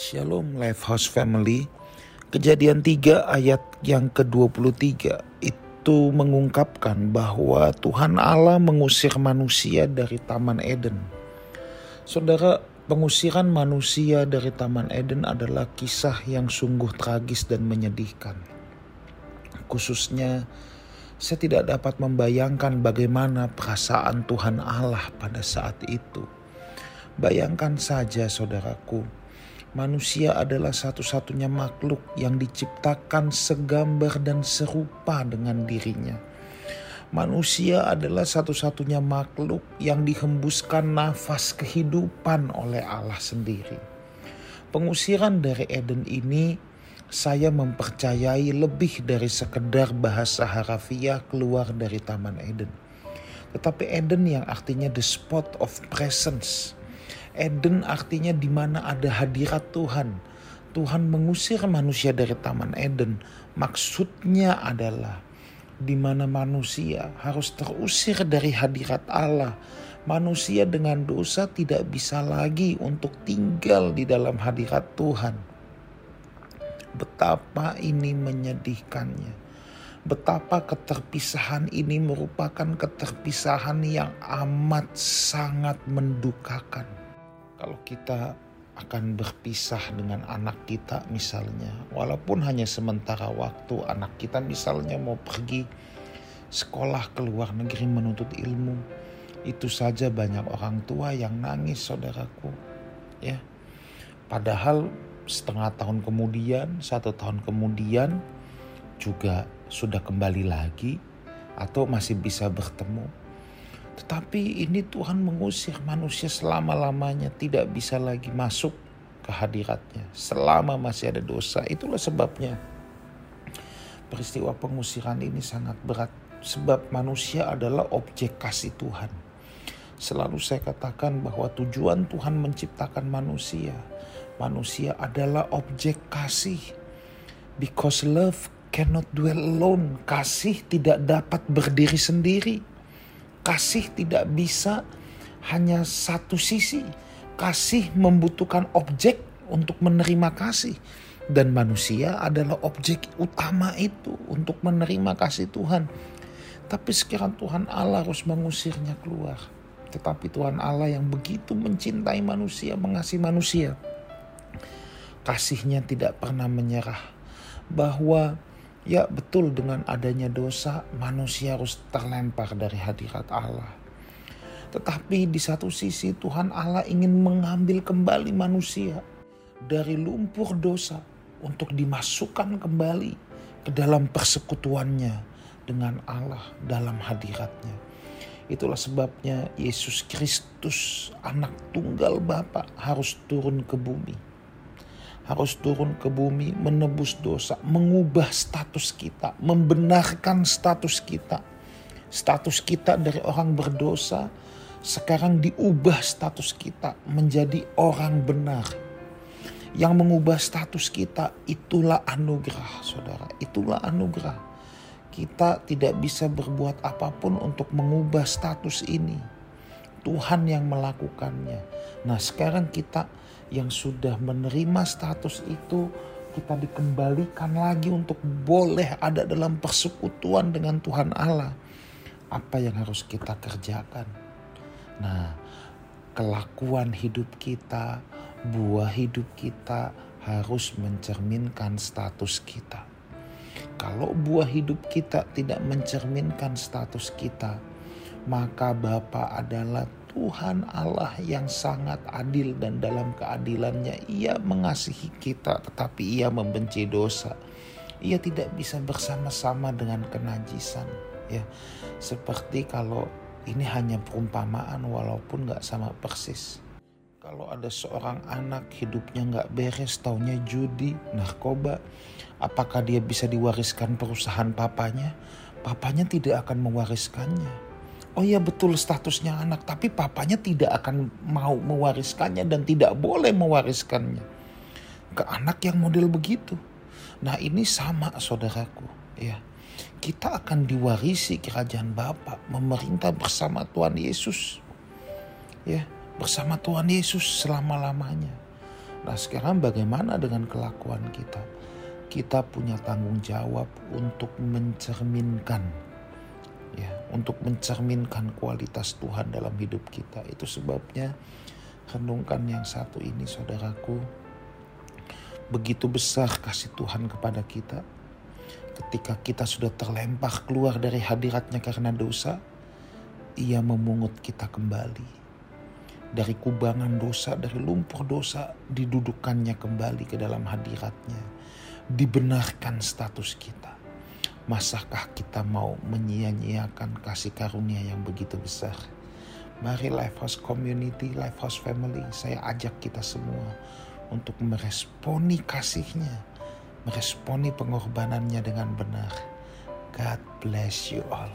Shalom Lifehouse Family. Kejadian 3 ayat yang ke-23 itu mengungkapkan bahwa Tuhan Allah mengusir manusia dari Taman Eden. Saudara, pengusiran manusia dari Taman Eden adalah kisah yang sungguh tragis dan menyedihkan. Khususnya saya tidak dapat membayangkan bagaimana perasaan Tuhan Allah pada saat itu. Bayangkan saja saudaraku, manusia adalah satu-satunya makhluk yang diciptakan segambar dan serupa dengan dirinya. Manusia adalah satu-satunya makhluk yang dihembuskan nafas kehidupan oleh Allah sendiri. Pengusiran dari Eden ini saya mempercayai lebih dari sekedar bahasa harafiah keluar dari Taman Eden. Tetapi Eden yang artinya the spot of presence Eden artinya di mana ada hadirat Tuhan. Tuhan mengusir manusia dari Taman Eden. Maksudnya adalah di mana manusia harus terusir dari hadirat Allah. Manusia dengan dosa tidak bisa lagi untuk tinggal di dalam hadirat Tuhan. Betapa ini menyedihkannya. Betapa keterpisahan ini merupakan keterpisahan yang amat sangat mendukakan kalau kita akan berpisah dengan anak kita misalnya walaupun hanya sementara waktu anak kita misalnya mau pergi sekolah ke luar negeri menuntut ilmu itu saja banyak orang tua yang nangis saudaraku ya. Padahal setengah tahun kemudian satu tahun kemudian juga sudah kembali lagi atau masih bisa bertemu tetapi ini Tuhan mengusir manusia selama-lamanya tidak bisa lagi masuk ke hadiratnya. Selama masih ada dosa. Itulah sebabnya peristiwa pengusiran ini sangat berat. Sebab manusia adalah objek kasih Tuhan. Selalu saya katakan bahwa tujuan Tuhan menciptakan manusia. Manusia adalah objek kasih. Because love cannot dwell alone. Kasih tidak dapat berdiri sendiri Kasih tidak bisa hanya satu sisi. Kasih membutuhkan objek untuk menerima kasih. Dan manusia adalah objek utama itu untuk menerima kasih Tuhan. Tapi sekarang Tuhan Allah harus mengusirnya keluar. Tetapi Tuhan Allah yang begitu mencintai manusia, mengasihi manusia. Kasihnya tidak pernah menyerah. Bahwa Ya betul dengan adanya dosa manusia harus terlempar dari hadirat Allah. Tetapi di satu sisi Tuhan Allah ingin mengambil kembali manusia dari lumpur dosa untuk dimasukkan kembali ke dalam persekutuannya dengan Allah dalam hadiratnya. Itulah sebabnya Yesus Kristus anak tunggal Bapa harus turun ke bumi harus turun ke bumi, menebus dosa, mengubah status kita, membenarkan status kita. Status kita dari orang berdosa sekarang diubah status kita menjadi orang benar. Yang mengubah status kita itulah anugerah, saudara. Itulah anugerah. Kita tidak bisa berbuat apa pun untuk mengubah status ini. Tuhan yang melakukannya. Nah, sekarang kita yang sudah menerima status itu kita dikembalikan lagi untuk boleh ada dalam persekutuan dengan Tuhan Allah. Apa yang harus kita kerjakan? Nah, kelakuan hidup kita, buah hidup kita harus mencerminkan status kita. Kalau buah hidup kita tidak mencerminkan status kita, maka Bapa adalah Tuhan Allah yang sangat adil dan dalam keadilannya ia mengasihi kita tetapi ia membenci dosa. Ia tidak bisa bersama-sama dengan kenajisan ya. Seperti kalau ini hanya perumpamaan walaupun nggak sama persis. Kalau ada seorang anak hidupnya nggak beres, taunya judi, narkoba, apakah dia bisa diwariskan perusahaan papanya? Papanya tidak akan mewariskannya oh ya betul statusnya anak, tapi papanya tidak akan mau mewariskannya dan tidak boleh mewariskannya ke anak yang model begitu. Nah ini sama saudaraku ya. Kita akan diwarisi kerajaan Bapa, memerintah bersama Tuhan Yesus. Ya, bersama Tuhan Yesus selama-lamanya. Nah sekarang bagaimana dengan kelakuan kita? Kita punya tanggung jawab untuk mencerminkan ya, untuk mencerminkan kualitas Tuhan dalam hidup kita. Itu sebabnya renungkan yang satu ini saudaraku. Begitu besar kasih Tuhan kepada kita. Ketika kita sudah terlempar keluar dari hadiratnya karena dosa, ia memungut kita kembali dari kubangan dosa, dari lumpur dosa, didudukannya kembali ke dalam hadiratnya. Dibenarkan status kita. Masakah kita mau menyia-nyiakan kasih karunia yang begitu besar? Mari Lifehouse Community, Lifehouse Family, saya ajak kita semua untuk meresponi kasihnya, meresponi pengorbanannya dengan benar. God bless you all.